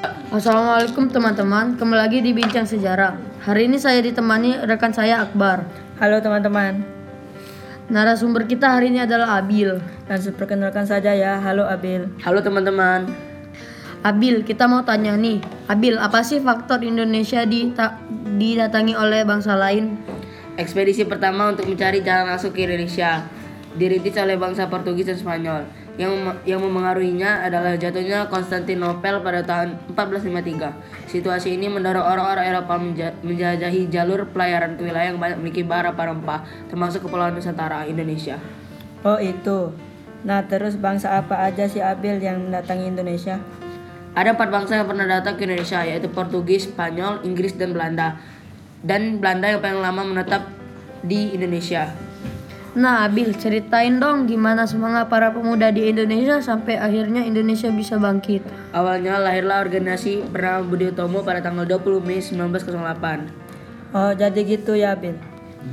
Assalamualaikum teman-teman, kembali lagi di Bincang Sejarah. Hari ini saya ditemani rekan saya Akbar. Halo teman-teman, Narasumber kita hari ini adalah Abil. langsung perkenalkan saja ya. Halo Abil. Halo teman-teman. Abil, kita mau tanya nih. Abil, apa sih faktor Indonesia dita- didatangi oleh bangsa lain? Ekspedisi pertama untuk mencari jalan masuk ke Indonesia dirintis oleh bangsa Portugis dan Spanyol. Yang yang memengaruhinya adalah jatuhnya Konstantinopel pada tahun 1453. Situasi ini mendorong orang-orang Eropa menja- menjajahi jalur pelayaran ke wilayah yang banyak memiliki bara rempah, termasuk Kepulauan Nusantara, Indonesia. Oh itu. Nah terus bangsa apa aja sih Abil yang mendatangi Indonesia? Ada empat bangsa yang pernah datang ke Indonesia, yaitu Portugis, Spanyol, Inggris, dan Belanda. Dan Belanda yang paling lama menetap di Indonesia. Nah, Abil, ceritain dong gimana semangat para pemuda di Indonesia sampai akhirnya Indonesia bisa bangkit. Awalnya lahirlah organisasi bernama Budi Utomo pada tanggal 20 Mei 1908. Oh jadi gitu ya Abil.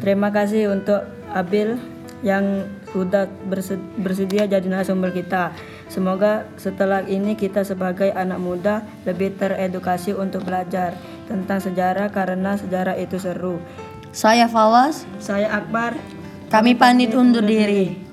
Terima kasih untuk Abil yang sudah berse- bersedia jadi narasumber kita. Semoga setelah ini kita sebagai anak muda lebih teredukasi untuk belajar tentang sejarah karena sejarah itu seru. Saya Fawas, Saya Akbar. Kami pamit undur diri.